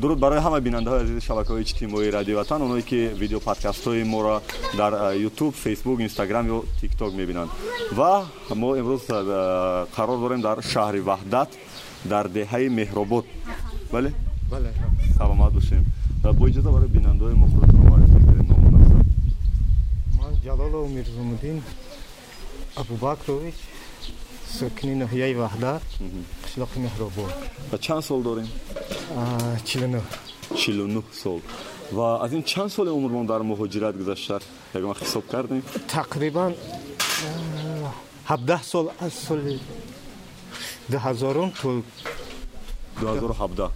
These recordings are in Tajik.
дуруд барои ҳама бинандаҳои азизи шабакаҳои иҷтимоии радиои ватан оное ки видео подкастҳои моро дар ютуб фейсбук инстаграм ё тикток мебинанд. Ва мо имрӯз қарор дорем дар шаҳри ваҳдат дар деҳаи меҳробод бале? Саломат бошем. Бо иҷоза барои бинандаҳои мо худатон маърифӣ кардем номонаса ман ҷалолов мирзумуддин абубакрович сукини ноҳияи ваҳдат қишлоқи меҳробод ва чанд сол дорем чилну чилну сол ва аз ин чанд соли умрмон дар муҳоҷират гузашта ягон ҳисоб кардем тақрибан ҳабдаҳ сол аз соли дуҳазорум то 2017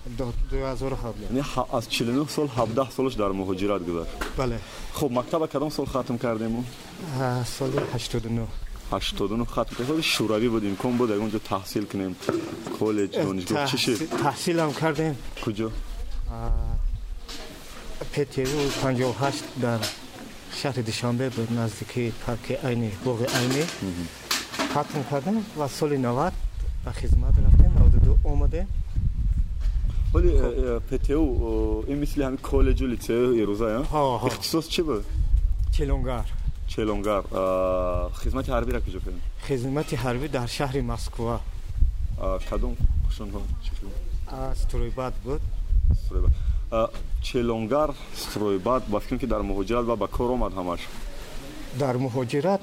аз 49 сол 17 солаш дар муҳоҷират гузашт бале хуб мактаба кадом сол хатм кардему соли 89 89 хатм кардем шӯравӣ буд имкон буд ягонҷо таҳсил кунем коллеҷ э, донишгоҳ чи шид таҳсилам кардем куҷо пту 58 дар шаҳри душанбе буд наздики парки айни боғи айни хатм кардем ва соли 90 ба хизмат рафтем 92 омадем ولی پتو این مثل همین کالج و لیسه ایروزا اختصاص چی بود چلونگار челонгар хизмати ҳарбиро куҷо кардем хизмати ҳарбӣ дар шаҳри москва. Кадом? Қушунҳо стройбат буд. Стройбат челонгар стройбат ба фикрм ки дар муҳоҷират ва ба кор омад ҳамаш. Дар муҳоҷират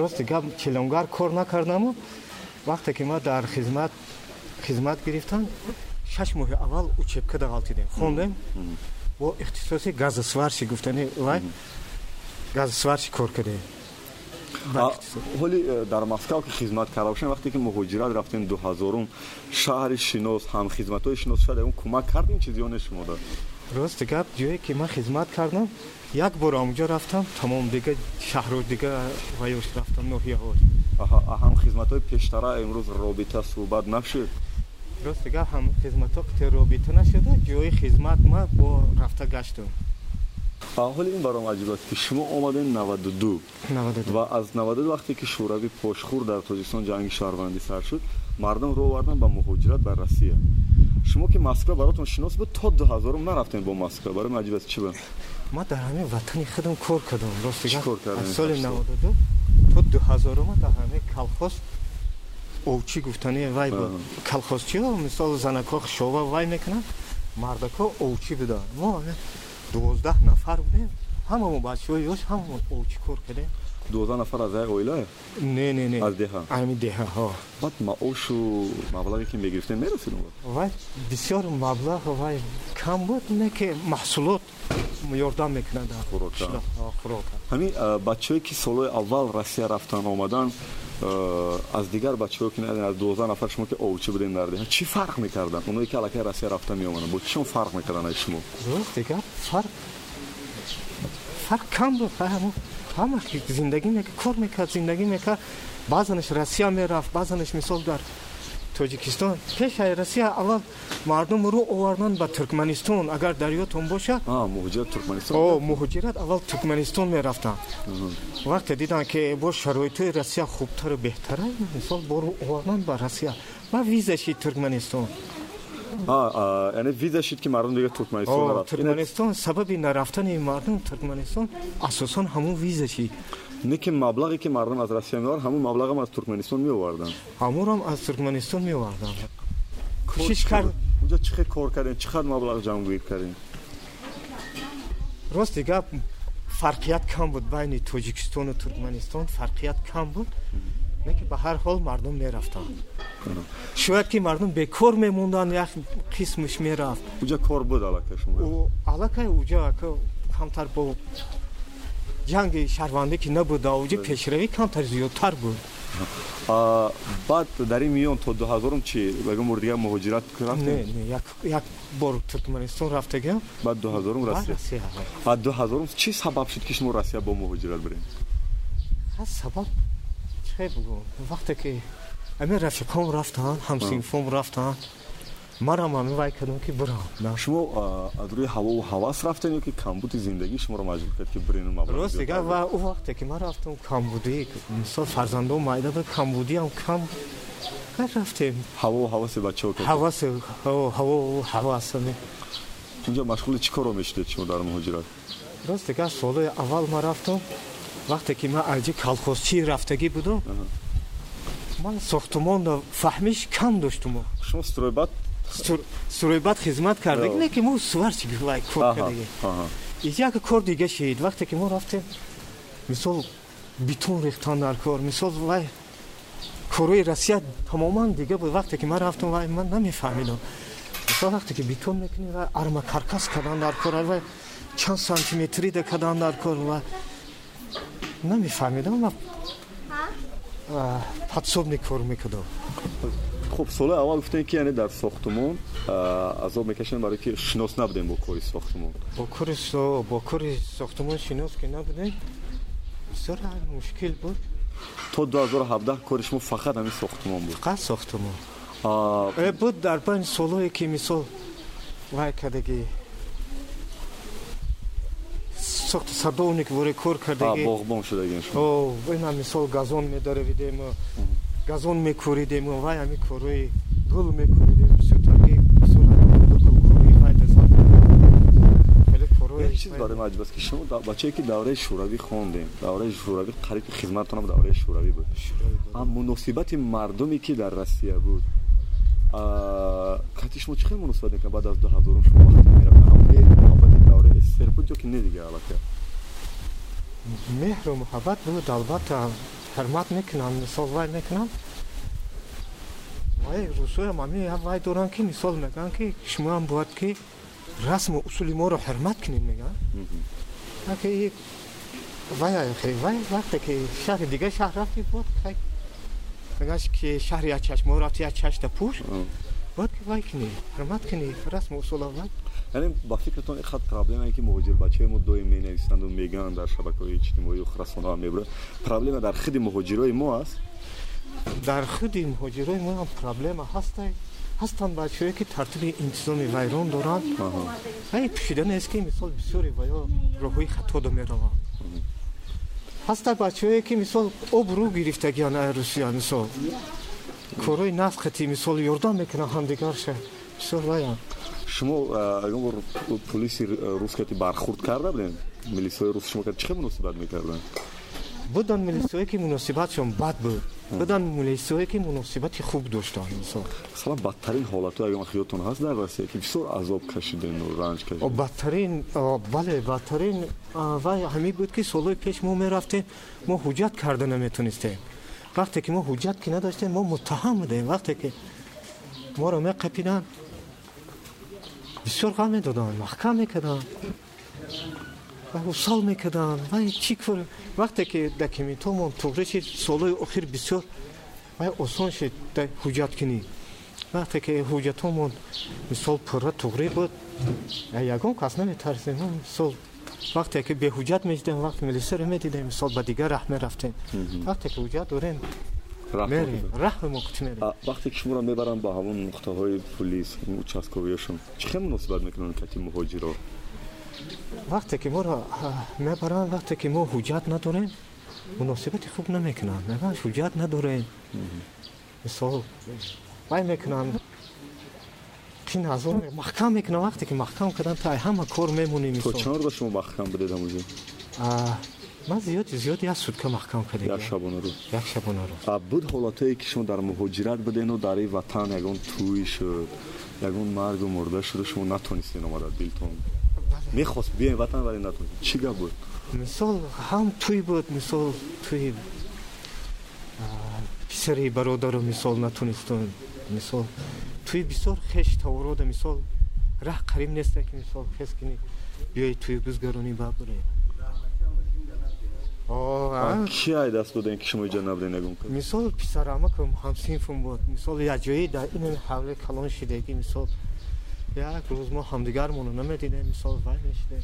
рости гап челонгар кор накардаму вақте ки ма дар хизмат хизмат гирифтам шаш моҳи аввал учебкада ғалтидем хондем. Бо ихтисоси газосварши гуфтани вай газосварши кор кардем ҳоли э, дар москав ки хизмат карда бошем вақте ки муҳоҷират рафтем дуҳазорум шаҳри шинос ҳамхизматҳои шинос шуд ягон кӯмак кардин чиз ё не шумода рости гап ҷое ки ман хизмат кардам як бор онҷо рафтам тамом дига шаҳро дига ваёш рафтам ноҳияҳо ҳамхизматҳои пештара имрӯз робита суҳбат нашуд рости гап ҳам хизмато қите робита нашуда ҷои хизмат ма бо рафта гаштум ҳоли ин баром аҷиб аст ки шумо омадем наваду ду ва аз наваду вақте ки шӯравӣ пошхӯр дар тоҷикистон ҷанги шаҳрвандӣ сар шуд мардум роҳ овардан ба муҳоҷират ба россия. Шумо ки москва баротон шинос буд то дуҳазорум нарафтем бо москва. Барои аҷиб аст чӣ буд? Ма дар ҳамин ватани худам кор кардам. Ростикор кардам соли наваду ду то дуҳазорума дар ҳамин колхоз овчи гуфтани вай колхозчио мисол занако шова вай мекунанд мардако овчи буданд. Мо дувоздаҳ нафар будем ҳамамо бачаҳои ёш ҳамамо овчи кор кардем дувоздаҳ нафар аз як оила не не не аз деҳа ами деҳаҳо баъд маошу маблағе ки мегирифтем мерасид вай бисёр маблағ вай кам буд не ки маҳсулот ёрдам мекунанд хӯрок ҳамин бачаҳое ки солҳои аввал россия рафтан омадан Э, аз дигар бачаҳо ки аз дувоздаҳ нафар шумо ки овчи будем дар деҳа чӣ фарқ мекарданд? Оное ки аллакай россия рафта меомаданд бо чион фарқ мекарданд аз шумо? Дигар фарқ? Фарқ кам буд ҳама зиндагӣ кор мекард зиндагӣ мекард баъзанаш россия мерафт баъзанаш мисол дар тоҷикистон пешаи россия аввал мардум рӯ оварданд ба туркманистон агар дарётон бошад муҳоҷират аввал туркманистон мерафтанд вақте диданд ки бо шароитҳои россия хубтару беҳтара мисол бору оварданд ба россия. Ба визаши туркманистон яъне виза шид ки мардум дига туркманистон туркманистон сабаби нарафтани мардум туркманистон асосан ҳамун виза шид не ки маблағе ки мардум аз россия меовард ҳамун маблағам аз туркманистон меоварданд. Ҳамунам аз туркманистон меоварданд. Кӯшиш кард унҷо чӣ хел кор кардем чӣ қадр маблағ ҷамъгӯӣ кардем рости гап фарқият кам буд байни тоҷикистону туркманистон фарқият кам буд. Не ки ба ҳар ҳол мардум мерафтанд. Шояд ки мардум бекор мемонданд як қисмаш мерафт. Уҷа кор буд аллакай шумо? Аллакай уҷа камтар бо ҷанги шаҳрвандӣ ки набуда уҷи пешравӣ камтар зиёдтар буд баъд дар ин миён то дуҳазорум чи? Ягон бор дига муҳоҷират як бор туркманистон рафтагам баъд дуҳазорум россия. Баъд дуҳазорум чӣ сабаб шуд ки шумо россия бо муҳоҷират бурем? Сабаб? Чӣ бугӯ вақте ки ами рафиқом рафтанд ҳамсинфом рафтанд марам ҳамин вай кардам ки бурам шумо аз рӯи ҳавову ҳавас рафтен ё ки камбуди зиндагӣ шуморо маҷбур кард ки бирен рост дига ва ӯ вақте ки ман рафтам камбудӣ мисол фарзандон майда буд камбудиам кам рафтем. Ҳаво ҳавоси бачаҳо ҳаваси ҳаво ҳавасами инҷо машғули чӣ коро мешудед шумо дар муҳоҷират? Рост дигар солҳои аввал ма рафтам вақте ки ман аҷи калхозчӣ рафтагӣ будам ман сохтумонда фаҳмиш кам доштум шумо стройбат стройбат хизмат кардагӣ не ки мо сварчи вай кор кардагӣ як кор дига шид вақте ки мо рафтем мисол битун рехтан дар кор. Мисол вай корои россия тамоман дига буд. Вақте ки ман рафтам вай ман намефаҳмидам. Мисол вақте ки битун мекунӣ вай арма каркас кардан дар кор. Вай чанд сантиметри да кардан дар кор. Вай намефаҳмидам подсобник кор мекардам хуб солҳои аввал гуфтем ки яъне дар сохтумон азоб мекашидем барое ки шинос набудем бо кори сохтумон. Бо кори сохтумон шинос ки набудем бисёр мушкил буд. То 2017 кори шумо фақат ҳамин сохтумон буд. Фақат сохтумон? Э, буд дар байни солҳое ки мисол вай кардагӣ сохти садовник воре кор кардагӣ. Боғбон шудагӣ шумо. Ина мисол газон медаравидем газон мекоридем вай ҳами корҳои гул мекоридем сӯтаги чиз барои ман аҷиб аст ки шумо бачае ки давраи шӯравӣ хондем давраи шӯравӣ қариб хизматтонам давраи шӯравӣ буд. Муносибати мардуме ки дар россия буд. Кати шумо чӣ хел муносибат мекунад? Баъд аз дуҳазорум шумо вақте мерафтамуҳаббати давраи ср буд ё ки не дигар аллакай меҳру муҳаббат буд албатта ҳурмат мекунам мисол вай мекунам. Вай русоям ами вай дорам ки мисол мегӯям ки шумоам бояд ки расму усули моро ҳурмат кунед мегӯям. Вай вай вақте ки шаҳри дигар шаҳр рафти бод мегӯяш ки шаҳри ячашмо рафти ячашта пуш. Бояд ки вай кунӣ ҳурмат кунӣ расму усула вай яъне ба фикртон ин хат проблемае ки муҳоҷирбачаи мо доим менависанду мегӯянд дар шабакаҳои иҷтимоию расонаҳо мебурад. Проблема дар худи муҳоҷирои мо аст? Дар худи муҳоҷирои мо ҳам проблема ҳаста ҳастанд бачаҳое ки тартиби интизоми вайрон доранд. Ҳай пӯшида нест ки мисол бисёри ваё роҳҳои хатодо мераванд. Ҳаста бачаҳое ки мисол об рӯ гирифтагиан ай русия мисол. Корҳои нафқати мисол ёрдам мекунанд ҳамдигарша бисёр ваянд шумо ягон бор полиси рус кати бархурд карда будем? Милисияи рус шумо чӣ хел муносибат мекарданд буданд милисиҳое ки муносибатшон бад буд. Буданд милисиҳое ки муносибати хуб доштанд масалан бадтарин ҳолатҳо ягон хиёлтон ҳаст дар россия ки бисёр азоб кашидем ранҷ кашидем. Бадтарин бале бадтарин вай ҳамин буд ки солҳои пеш мо мерафтем мо ҳуҷҷат карда наметонистем. Вақте ки мо ҳуҷҷат ки надоштем мо муттаҳам будем. Вақте ки моро меқапиданд бисёр ғам медоданд маҳкам мекарданд усал мекарданд вай чӣ кор? Вақте ки документомон туғри шид солҳои охир бисёр вай осон шид ҳуҷҷат кунӣ вақте ки ҳуҷҷатомон мисол пурра туғри буд ягон кас наметарсем мисол вақте ки беҳуҷҷат мешидем вақте милисиро медидем мисол ба дигар раҳ мерафтем вақте ки ҳуҷҷат дорем вақте ки шуморо мебаранд ба ҳамон нуқтаҳои пулис участковиёшон чӣ хел муносибат мекунанд кати муҳоҷиро? Вақте ки моро мебаранд вақте ки мо ҳуҷҷат надорем муносибати хуб намекунанд. Мегӯянд ҳуҷҷат надорем. Мисол вай мекунанд ки назор маҳкам мекунанд. Вақте ки маҳкам карданд тай ҳама кор мемонем чанд рӯз шумо маҳкам будед ҳамуҷо ман зиёди зиёди як сутка маҳкам кардем як шабонарӯз як шабонарӯз буд ҳолатое ки шумо дар муҳоҷират будену дар ин ватан ягон тӯй шуд ягон маргу мурда шуду шумо натонистед омада дилтон. Мехост бием ватан вале натонист чӣ гап буд? Мисол ҳам тӯй буд мисол тӯи писари бародару мисол натонистон. Мисол тӯи бисёр хеш таворода мисол раҳ қариб неста ки мисол хес кини биёи тӯи гузгаронӣ бабурем ки ай даст додем ки шумо иҷо набудем ягон кор мисол писарамакам ҳамсинфум буд. Мисол якҷои дар ин ҳавле калон шидагӣ мисол як рӯз мо ҳамдигармоно намедидем мисол вай мешидем.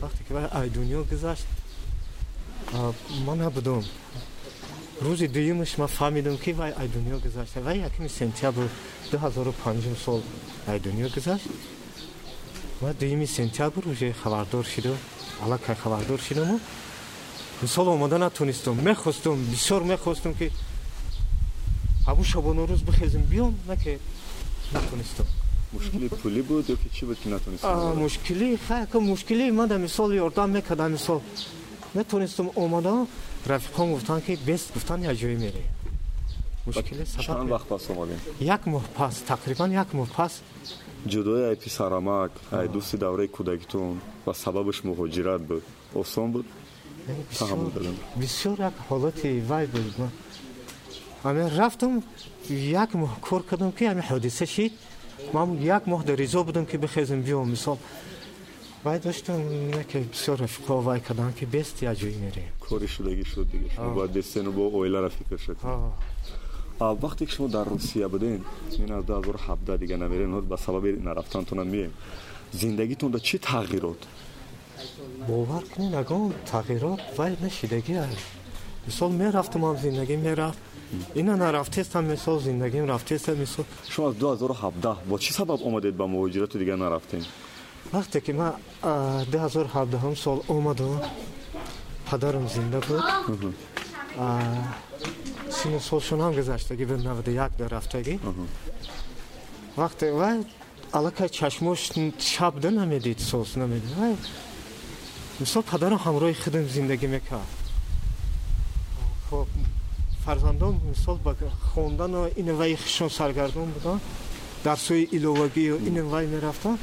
Вақте ки вай ай дунё гузашт ман набудам. Рӯзи дуюмаш ман фаҳмидам ки вай ай дунё гузашт. Вай якими сентябр дуҳазору панҷум сол ай дунё гузашт. Ва дуюми сентябр уже хабардор шидам аллакай хабардор шидаму мисол омода натонистам мехостам бисёр мехостам ки ҳамун шабонарӯз бихезем биём наке натонистам мушкили пулӣ буд ё ки чӣ буд ки натонистам мушкили? Хайка мушкили мада мисол ёрдам мекардам мисол. Метонистам омадам рафиқон гуфтанд ки бест гуфтан як ҷое мерем мушкили чанд вақт пас омадем? Як моҳ пас тақрибан як моҳ пас. Ҷудои ай писарамак ай дӯсти давраи кӯдагитон ва сабабаш муҳоҷират буд. Осон буд бисёр як ҳолати вай буд. Ҳаме рафтам як моҳ кор кардам ки ҳаме ҳодиса шид ман як моҳ дар ризо будам ки бихезем биём. Мисол вай доштам яке бисёр рафиқо вай кардам ки бест як ҷои мерем. Кори шудагӣ шуд дигар шумо бояд дестену бо оилара фикр шуд. Вақте ки шумо дар русия будем ин аз 2017 дига намерем. Ба сабаби нарафтантонам мием. Зиндагитонда чӣ тағйирот бовар кунед агон тағйирот вай нашидагӣ мисол мерафтумам зиндагӣ мерафт ина нарафтестам мисол зиндагим рафтеста мисол. Шумо аз 2017 бо чӣ сабаб омадед ба муҳоҷирату дигар нарафтем? Вақте ки ман 2017 сол омадам падарам зинда буд. Сину солшунам гузаштагӣ буд 91 дар рафтагӣ вақте вай аллакай чашмош шаб да намедид сос намедид мисол падарам ҳамроҳи худам зиндагӣ мекард. Фарзандон мисол ба хондану инваи хишон саргардон буданд дарсҳои иловагию инвай мерафтанд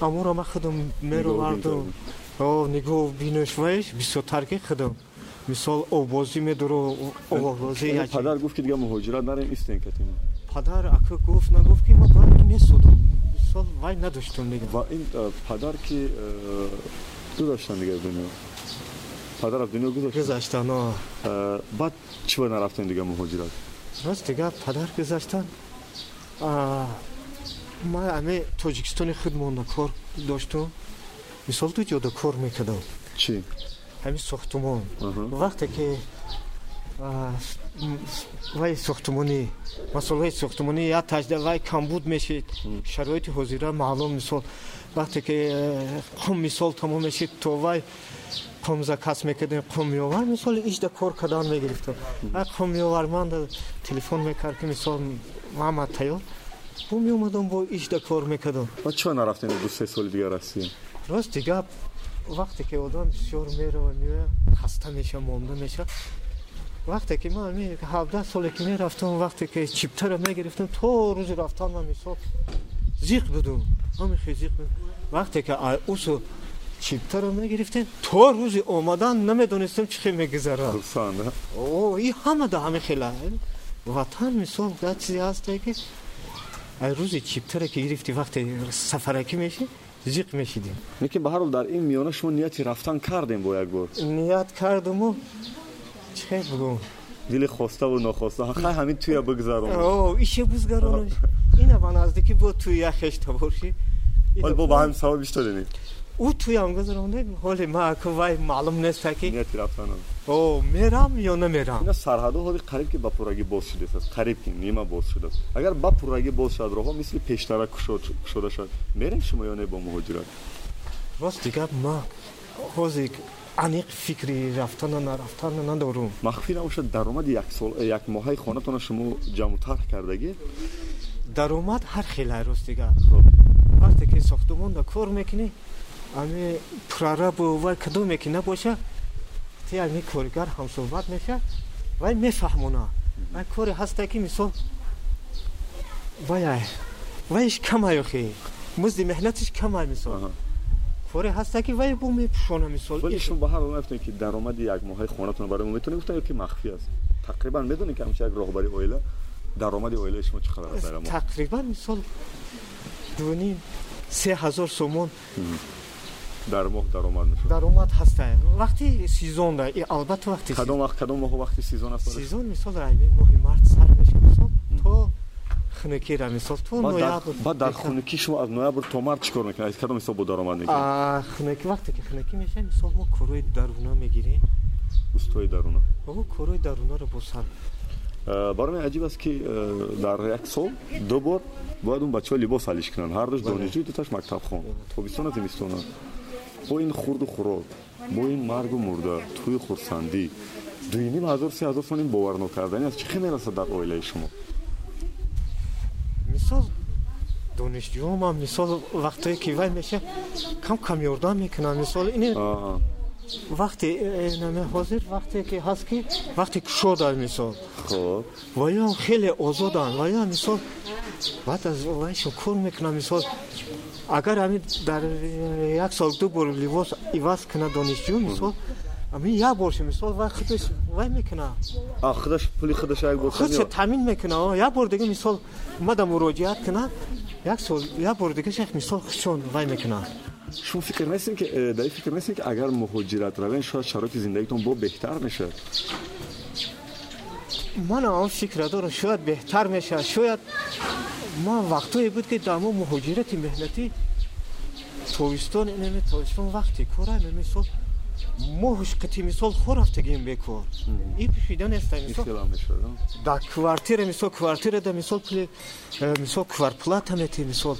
амуро ма худам мероварду нигоҳ бинӯш вайш бисёртарки худам мисол овозӣ медуру овозипадар гуфт ки дига муҳоҷират нарем истен катем падар ака гуфт нагуфт ки ма барки месудам мисол вай надоштам дига ва ин падар ки ду доштан дига дунё? Падар аз дунё гузаштан баъд чӣ ба нарафтем дига муҳоҷират? Рост дига падар гузаштан. Ма аме тоҷикистони худ монда кор доштум. Мисол ду ҷода кор мекардам. Чӣ? Ҳами сохтумон. Вақте ки вай сохтумонӣ масъолаи сохтумонӣ як тажда вай камбуд мешид. Шароити ҳозира маълум мисол вақте ки қум мисол тамом мешид то вай қум закас мекардем қумёвар мисоли ишда кор кардан мегирифтам. А қумёварманда телефон мекард ки мисол мама тайёр бо меомадам бо ишда кор мекардам. Ва чора нарафтем ду се соли дигар россия рост дига вақте ки одам бисёр мерава меоя хаста меша монда меша вақте ки ман ҳабдаҳ соле ки мерафтам вақте ки чиптара мегирифтам то рӯзи рафтанам мисол зиқ будум ҳамихи зиқ буд вақте ки усу чиптаро мегирифтем то рӯзи омадан намедонистем чӣ хел мегузарад. И ҳама да ҳами хела ватан мисол да чизе ҳасте ки рӯзи чиптаре ки гирифти вақте сафаракӣ меши зиқ мешидем. Лекин ба ҳар ҳол дар ин миёна шумо нияти рафтан кардем бо як бор. Ният кардуму чӣ хел бугум дили хоставу нохоста. Хай ҳамин туя бигзарон ише бузгаронам ина ба наздикӣ бо туя хешта боши бо ба ҳамин савоб иштодем ӯ туям гузаронда ҳоли маку вай маълум неста ки нияти рафтанам о мерам ё намерам? Ина сарҳадо ҳоли қариб ки ба пуррагӣ боз шудааст қариб ки нима боз шудааст агар ба пуррагӣ боз шуад роҳҳо мисли пештара кушода шуад мерем шумо ё не бо муҳоҷират? Рост дигар ма. Ҳозир аниқ фикри рафтана нарафтана надорум махфӣ набошад даромади як моҳаи хонатона шумо ҷамъу тарҳ кардагӣ даромад ҳар хела рост дигар вақте ки сохтумонда кор мекунӣ ами прорабу вай кадоме ки набоша ти ами коригар ҳамсӯҳбат меша вай мефаҳмона вай коре ҳаста ки мисол вай вайш камай охи музди меҳнатиш камай мисол коре ҳаста ки вай бо мепӯшона мисол шумо ба ҳар нафтем ки даромади як моҳаи хонатон барои мо метонем гуфтам ё ки махфӣ аст. Тақрибан медонем ки ҳамчи як роҳбари оила даромади оилаи шумо чӣ қадар аст тақрибан мисол дуним се ҳазор сомон дар моҳ даромад мешавад. даромад ҳаста вақти сезонда албатта вақти кадом вақт кадом моҳ вақти сезон аст? Сезон мисол райми моҳи март сар меша мисол то хунукира мисол то ноябр баъд дар хунукӣ шумо аз ноябр то март чӣ кор мекунед кадом ҳисоб бо даромад мекунед хунукӣ вақте ки хунукӣ меша мисол мо корои даруна мегирем. Устои даруна. Корои дарунаро бо сар. Барои мен аҷиб аст ки дар як сол ду бор бояд он бачаҳо либос алиш кунанд ҳар дӯш донишҷӯ дуташ мактабхон тобистона зимистона бо ин хурду хӯрок бо ин маргу мурда тӯи хурсандӣ дуиним ҳазор се ҳазор сомон бовар нокардани аст чӣ хел мерасад дар оилаи шумо мисол донишҷӯам мисол вақтое ки вай меша кам кам ёрдам мекунам. Мисол ин вақте э, э, ҳозир вақте ки ҳаст ки вақте кушода мисол. Хоб. Ваям хеле озодам вая мисол баъд аз вайшон кор мекунам. Мисол агар ами дар э, як сол ду бор либос иваз кунад донишҷӯ мисол ами як борша мисол вай худаш вай мекуна? Худаш пули худаш як бор худша таъмин мекуна як бор дига мисол омада муроҷиат кунад як сол як бор дига шах мисол худшон вай мекуна шумо фикр нестем ки э, дар фикр нестем ки агар муҳоҷират равен шояд шароити зиндагитон бо беҳтар мешавад ман он фикра дорам шояд беҳтар мешавад шояд ман вақтое буд ки дар мо муҳоҷирати меҳнатӣ тобистон инаме тобистон вақте моҳш қити мисол хо рафтагим бекор и пишида неста дар квартира мисол квартирада мисол пули э, мисол квартплата мети мисол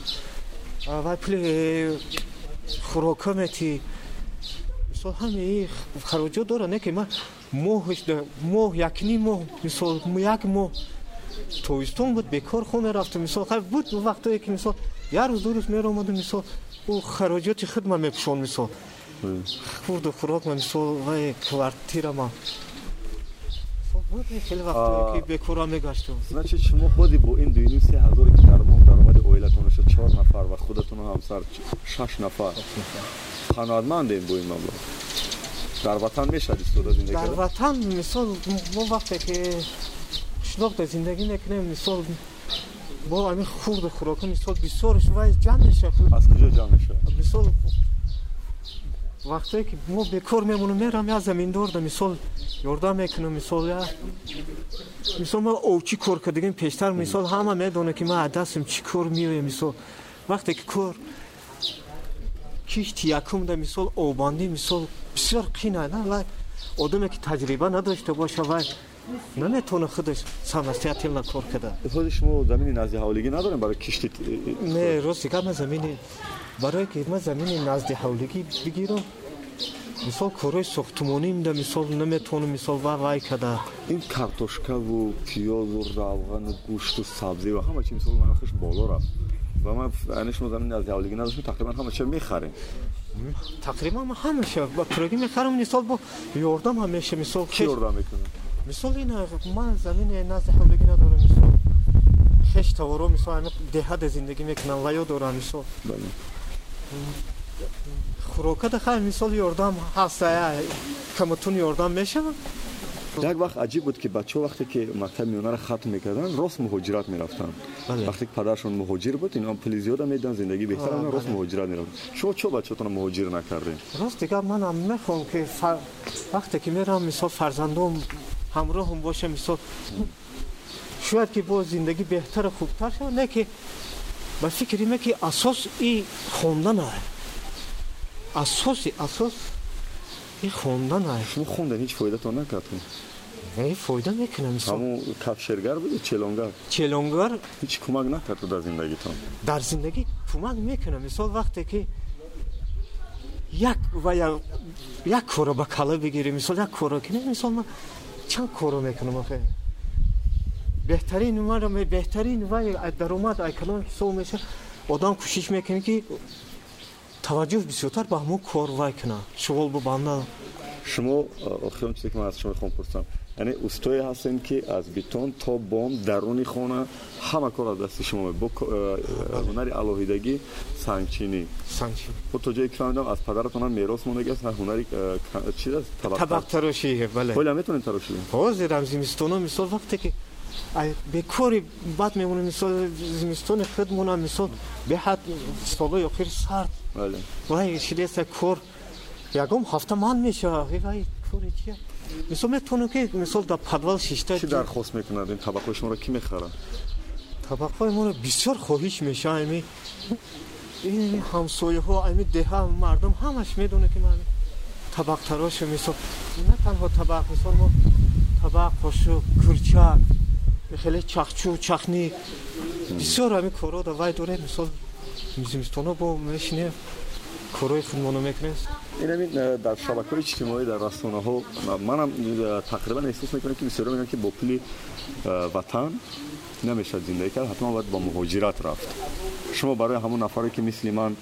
ва пули э, хӯрока мети. Мисол ҳамаи хароҷот дора не ки ман моҳш моҳ якни моҳ мисол як моҳ. Тобистон буд бекор хо мерафту мисол буд вақтое ки мисол як рӯз ду рӯз меромаду мисол ӯ хароҷоти худ ман мепӯшон мисол хурду хӯрок ман мисол вай квартира ман хеле вақтое ки бекора мегаштум значит шумо худи бо ин дуюни се ҳазоре ки дар моҳ даромади оилатон аша чор нафар ва худатону ҳамсар шаш нафар. Қаноатмандем бо ин маблағ. Дар ватан мешавад истода зиндагӣ дар ватан мисол мо вақте ки қишлоқда зиндагӣ мекунем мисол бо ами хурду хӯрока мисол бисёрш вай ҷамъ мешавад. Аз куҷо ҷамъ мешавад? Мисол вақтое ки мо бекор мемонем мерам я заминдор да мисол ёрдам мекунам мисол я мисол ма овчи кор кардагим пештар мисол ҳама медонад ки ма адастам чӣ кор меоям мисол. Вақте ки кор кишти якумда мисол обандӣ мисол бисёр қина ва одаме ки таҷриба надошта боша вай наметавона худаш самостоятельно кор карда ходи шумо замини назди ҳавлигӣ надорем барои кишти не рости ка ма замини барое ки ма замини назди ҳавлигӣ бигирам. Мисол корои сохтумонӣ мда мисол наметавонам мисол ва вай када. Ин картошкаву пиёзу равғану гӯшту сабзӣ ва ҳама чи мисол нархаш боло рафт. Ва ман ани шумо замини назди ҳавлигӣ надоштем тақрибан ҳамаша мехарем? Тақрибан ма ҳамаша ба пурагӣ мехарам мисол бо ёрдам ҳамеша мисол ёрдам мекунад мисол ин ман замини назди ҳавлигӣ надорам мисол хеш таворо мисол ами деҳада зиндагӣ мекунам ва ё дорам мисол. Хӯрокада хай мисол ёрдам ҳаста каматун ёрдам мешавад як вақт аҷиб буд ки бачаҳо вақте ки мактаби миёнаро хатм мекарданд рост муҳоҷират мерафтанд. Вақте ки падарашон муҳоҷир буд ино пули зиёда медиҳанд зиндагӣ беҳтар рост муҳоҷират мерафтанд. Шумо чо бачаҳотонро муҳоҷир накардем рост дигар манам мехоҳам ки вақте ки мерам мисол фарзандом ҳамроҳам боша мисол шояд ки бо зиндагӣ беҳтару хубтар шавад не ки ба фикри ме ки асос и хондан аст асоси асос и хондан аст шумо хондан ҳеҷ фоидатон накард е фоида мекунам ҳамун кафшергар буд челонгар челонгар ҳеҷ кӯмак накарду дар зиндагитон? Дар зиндагӣ кӯмак мекунам мисол вақте ки як ва як коро ба кала бигирӣ мисол як коро ки мисол ман чанд коро мекунам охе беҳтарин мара беҳтарин вай даромад айкалон ҳисоб меша одам кӯшиш мекунӣ ки таваҷҷӯҳ бисёртар ба ҳамон кор вай куна шуғул бубанда шумо охирон чизе ки ман аз шумо мехоҳам пурсам яъне устое ҳастем ки аз битон то бом даруни хона ҳама кор аз дасти шумо бо ҳунари алоҳидагӣ сангчинӣ сангчинӣ бо то ҷое ки фаҳмидам аз падаратонам мерос мондагиаст ҳунари чи аст табақтарошӣ бале ҳолам метавонед тарошӣ ҳозирам зимистоно мисол вақте ки бекори бад мемонем мисол зимистони худ монам мисол беҳад солҳои охир сард вай шидеса кор ягон ҳафта ман мешава вай кори чи мисол метавонем ки мисол дар подвал шишта чи дархост мекунад ин табақҳои шуморо ки мехарад табақҳои моро бисёр хоҳиш мешава ами ин ҳамсояҳо ами деҳа мардум ҳамаш медонад ки ман табақтарошу. Мисол на танҳо табақ мисол мо табақ қошу курчак хеле чахчу чахни бисёр ами коро да вай дорем мисол зимистона бо мешинем корои худмо намекунем инамин дар шабакаҳои иҷтимоӣ дар расонаҳо манам тақрибан эҳсос мекунам ки бисёро мегӯям ки бо пули ватан намешавад зиндагӣ кард ҳатман бояд ба муҳоҷират рафт. Шумо барои ҳамон нафаре ки мисли ман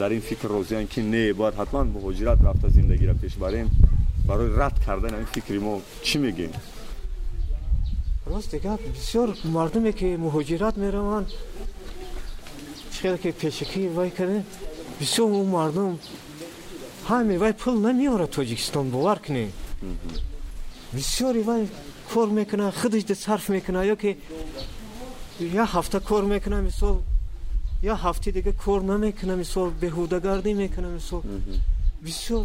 дар ин фикр розиянд ки не бояд ҳатман муҳоҷират рафта зиндагиро пеш барем барои рад кардани ин фикри мо чӣ мегӯем? Рост дигар бисёр мардуме ки муҳоҷират мераванд хеле ки пешакӣ вай кардем бисёр у мардум. Ҳаме вай пул намеорад тоҷикистон бовар кунем бисёри вай кор мекунад худаш да сарф мекунад ё ки як ҳафта кор мекунад мисол як ҳафти дига кор намекунад мисол беҳудагардӣ мекунад мисол. Бисёр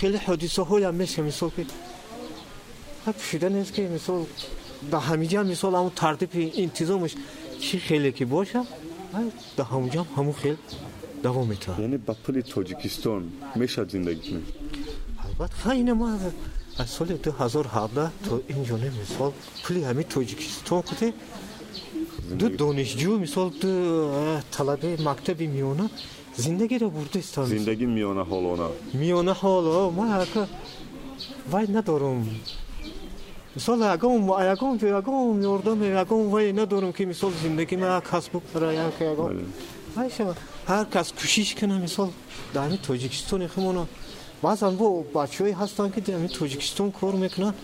хеле ҳодисаҳоям меша мисол ки пушида нест ки мисол ба ҳамиҷа мисол ҳамн тартиби интизомаш чӣ хеле ки бошад да ҳамуҷам ҳамун хел давом метавад яъне ба пули тоҷикистон мешавад зиндагӣ кунем албатта хайна ма аз соли ду ҳазор ҳабда то инҷоне мисол пули ҳамин тоҷикистон куде ду донишҷӯ мисол ду талабаи мактаби миёна зиндагиро бурдаистам зиндагӣ миёна ҳолона. Миёна ҳоло ма вай надорум. Мисол ягон ягон ягон ёрдаме ягон вай надорам ки мисол зиндагӣ ма як кас букара як ягон ҳар кас кӯшиш кана мисол дар ҳамин тоҷикистони худмона баъзан бо бачаҳое ҳастанд ки дар ҳамин тоҷикистон кор мекунанд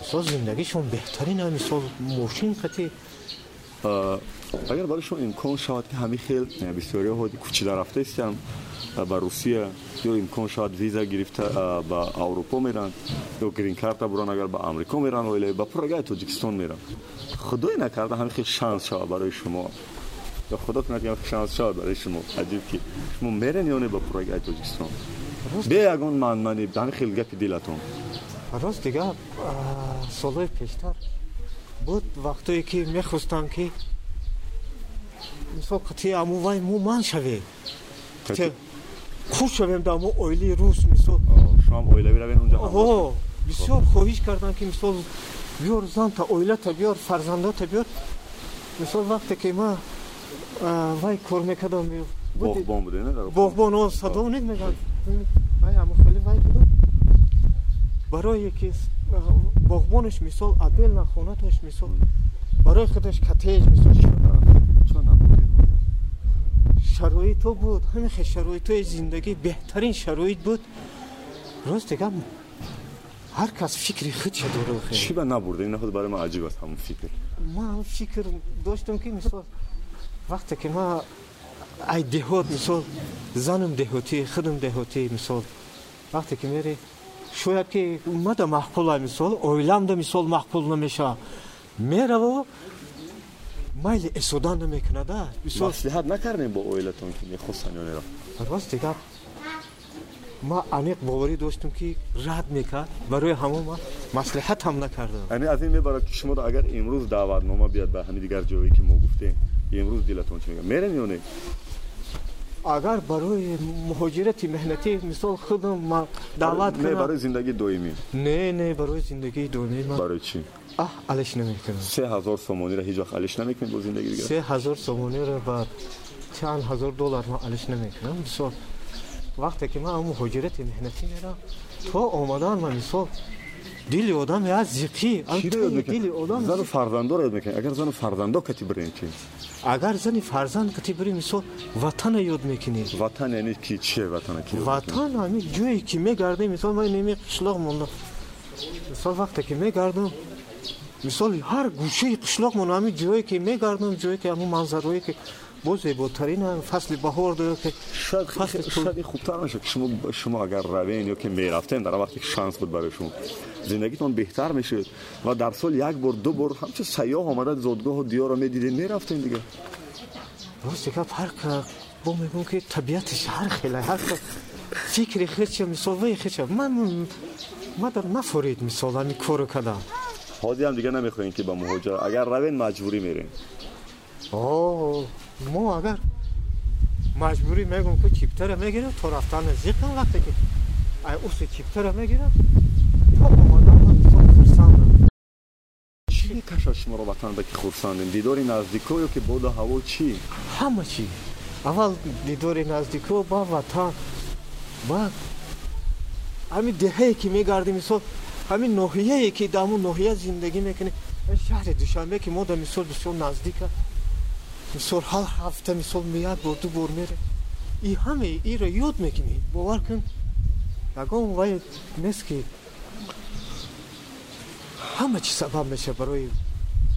мисол зиндагишон беҳтарина мисол мошин қати агар барои шумо имкон шавад ки ҳамин хел бисёриҳо кӯчида рафтаистам ба русия ё имкон шавад виза гирифта ба аврупо меранд ё гринкарта буран агар ба амрико меранд оилаи ба пуррагаи тоҷикистон меранд худое накарда ҳамин хел шанс шавад барои шумо ё худо кунад ки шанс шавад барои шумо аҷиб ки шумо мерен ё не ба пуррагаи тоҷикистон. Бе ягон манманӣ ҳамин хел гапи дилатон. Рост дигар солҳои пештар. Буд вақтое ки мехостанд ки мисол қати амувай му ман шавед худ шавем дар мо оилаи рус мисол шумам оилавӣ равен унҷа бисёр хоҳиш карданд ки мисол биёр занта оилата биёр фарзандота биёр мисол вақте ки ма вай кор мекардам боғбон буде боғбон садо не меган амохели вай буда барое ки боғбонаш мисол абел на хонаташ мисол барои худаш катеж мисол шароито буд. Ҳамин хел шароитои зиндагӣ беҳтарин шароит буд. Рост дигар ҳар кас фикри худша дорад чӣ ба набурда? Ин худ барои ман аҷиб аст ҳамн фикр. Ман фикр доштам ки мисол вақте ки ма ай деҳот мисол занам деҳотӣ худам деҳотӣ мисол. Вақте ки мерӣ шояд ки мада маҳқула мисол оиламда мисол маҳқул намешавад мерава майли эсодан намекунада. Маслиҳат накардем бо оилатон ки мехостанд ё нера рост дигар ма аниқ боварӣ доштам ки рад мекард барои ҳамон ма маслиҳатам накардам. Яъне аз ин мебарад ки шуморо агар имрӯз даъватнома биёд ба ҳамин дигар ҷое ки мо гуфтем имрӯз дилатон чӣ мегӯяд мерем ё не? Агар барои муҳоҷирати меҳнатӣ мисол худам даъват не барои зиндагии доимӣ. Не не барои зиндагии доимӣ барои чӣ? Аҳ алиш намекунам. Се ҳазор сомониро ҳеҷ вақт алиш намекунед бо зиндагӣ дигар? Се ҳазор сомониро ба чанд ҳазор доллар ман алиш намекунам. Мисол вақте ки ман муҳоҷирати меҳнатӣ мерам то омадан ма мисол дили одам як зиқӣ. Дили одам зану фарзандоро ёд мекунед? Агар зану фарзандо кати бирем чи агар зани фарзанд кати бири мисол ватана ёд мекунед ватан яъне ки чие ватана ки ватан ҳамин ҷое ки мегардем мисол ман неми қишлоқ мондам мисол вақте ки мегардам мисол ҳар гӯшаи қишлоқ мон ҳамин ҷое ки мегардам ҷое ки ҳамн манзарое ки бо зеботарин фасли баҳор шояд хубтар мешад ки шумо агар равен ё ки мерафтем дар вақте ки шанс буд барои шумо зиндагитон беҳтар мешуд ва дар сол як бор ду бор ҳамчун сайёҳ омада зодгоҳу диёро медидем мерафтем дигар ростика ҳарка бо мегӯм ки табиатиш ҳар хела ҳар фикри хеча мисолваи хеча ман мадар нафорид мисол ҳамин кору кардам ҳозиам дига намехоҳем ки ба муҳоҷира агар равен маҷбурӣ мерем мо агар маҷбурӣ мегӯм ки чиптара мегирам то рафтан назиқам вақте ки ай уси чиптара мегирам то омадан хурсандам чӣ мекашад шуморо ватан ба ки хурсандем дидори наздико ё ки боду ҳаво чӣ ҳама чӣ аввал дидори наздико ба ватан баъд ҳамин деҳае ки мегардӣ мисол ҳамин ноҳияе ки дар ҳамн ноҳия зиндагӣ мекунӣ шаҳри душанбе ки мо да мисол бисёр наздика мисол ҳар ҳафта мисол як бор ду бор мере и ҳаме иро ёд мекунӣ. Бовар кун. Ягон вай нест ки ҳама чи сабаб меша барои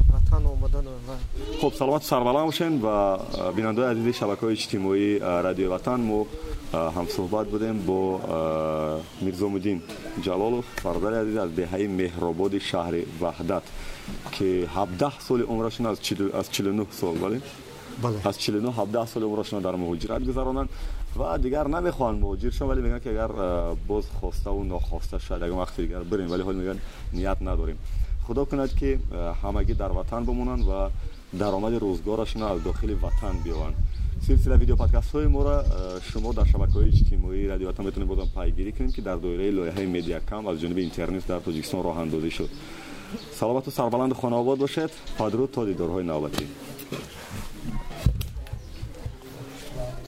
ватан омадан хуб саломату сарбаланд бошен ва бинандаои азизи шабакаҳои иҷтимоии радиои ватан мо ҳамсӯҳбат будем бо мирзомуддин ҷалолов фарзанди азиз аз деҳаи меҳрободи шаҳри ваҳдат ки ҳабдаҳ соли умрашон аз чилунӯ сол бале аз чилунӯ ҳабдаҳ соли умрашон дар муҳоҷират гузаронанд ва дигар намехоҳанд муҳоҷир шон вале мегӯянд ки агар боз хоставу нохоста шояд ягон вақти дигар бирем вале ҳол мегӯянд ният надорем худо кунад ки ҳамагӣ дар ватан бимонанд ва даромади рӯзгорашона аз дохили ватан биёванд силсила видеоподкастҳои моро шумо дар шабакаҳои иҷтимоии радио ватан метавонед бозам пайгирӣ кунед ки дар доираи лоиҳаи медиакам аз ҷониби интернет дар тоҷикистон роҳандозӣ шуд саломату сарбаланду хонаобод бошед падруд то дидорҳои навбатӣ